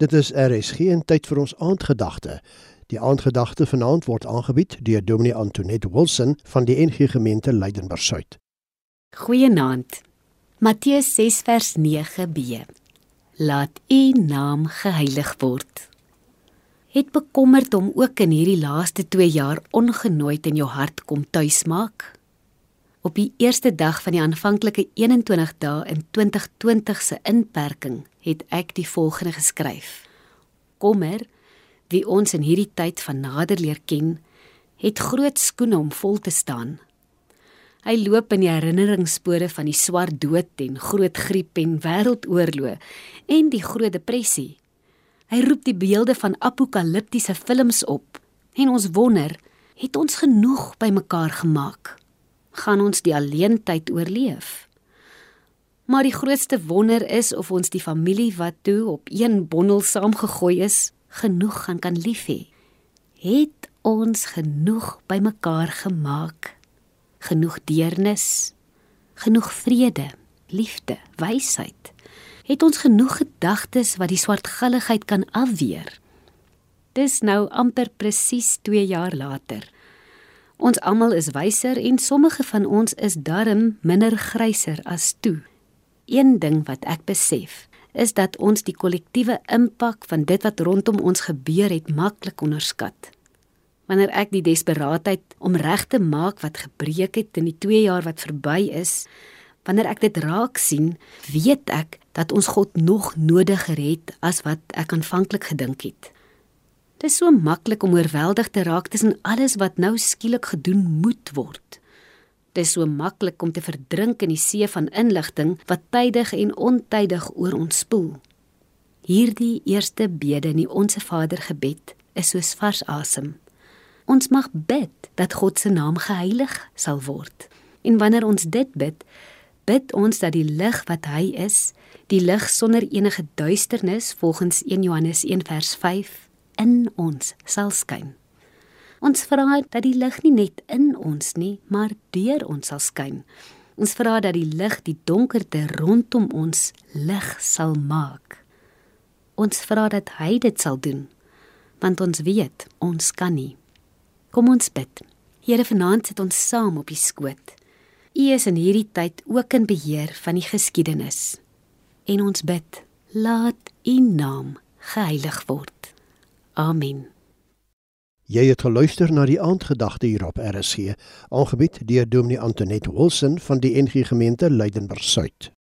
Dit is RSG en tyd vir ons aandgedagte. Die aandgedagte vanaand word aangebied deur Dominee Antoinette Wilson van die NG Gemeente Leidenburg Suid. Goeienaand. Matteus 6 vers 9b. Laat U naam geheilig word. Het bekommerd om ook in hierdie laaste 2 jaar ongenooid in jou hart kom tuismaak? Op die eerste dag van die aanvanklike 21 dae in 2020 se inperking het ek die volgende geskryf: Kommer, wie ons in hierdie tyd van nader leer ken, het groot skoene om vol te staan. Hy loop in die herinneringsspore van die swart dood en groot griep en wêreldoorloë en die groot depressie. Hy roep die beelde van apokaliptiese films op en ons wonder, het ons genoeg bymekaar gemaak? Gaan ons die alleentyd oorleef. Maar die grootste wonder is of ons die familie wat toe op een bondel saamgegooi is, genoeg gaan kan lief hê. Het ons genoeg bymekaar gemaak? Genoeg deernis, genoeg vrede, liefde, wysheid. Het ons genoeg gedagtes wat die swartgalligheid kan afweer? Dis nou amper presies 2 jaar later. Ons almal is wyser en sommige van ons is darm minder gryser as toe. Een ding wat ek besef, is dat ons die kollektiewe impak van dit wat rondom ons gebeur het maklik onderskat. Wanneer ek die desperaatheid om reg te maak wat gebreek het in die 2 jaar wat verby is, wanneer ek dit raak sien, weet ek dat ons God nog nodiger het as wat ek aanvanklik gedink het. Dit is so maklik om oorweldig te raak tussen alles wat nou skielik gedoen moet word. Dit is so maklik om te verdrink in die see van inligting wat tydig en ontydig oor ons spoel. Hierdie eerste bede in die Onse Vader gebed is soos vars asem. Ons mag bid dat God se naam geheilig sal word. En wanneer ons dit bid, bid ons dat die lig wat hy is, die lig sonder enige duisternis volgens 1 Johannes 1 vers 5 in ons sal skyn. Ons vra dat die lig nie net in ons nie, maar deur ons sal skyn. Ons vra dat die lig die donkerte rondom ons lig sal maak. Ons vra dat hy dit sal doen, want ons weet ons kan nie. Kom ons bid. Here vanaand sit ons saam op die skoot. U is in hierdie tyd ook in beheer van die geskiedenis. En ons bid, laat U naam geheilig word. Amen. Jy het geluister na die aandgedagte hier op RSC, aangebied deur Dominee Antoinette Wilson van die NG Gemeente Leidenburg Suid.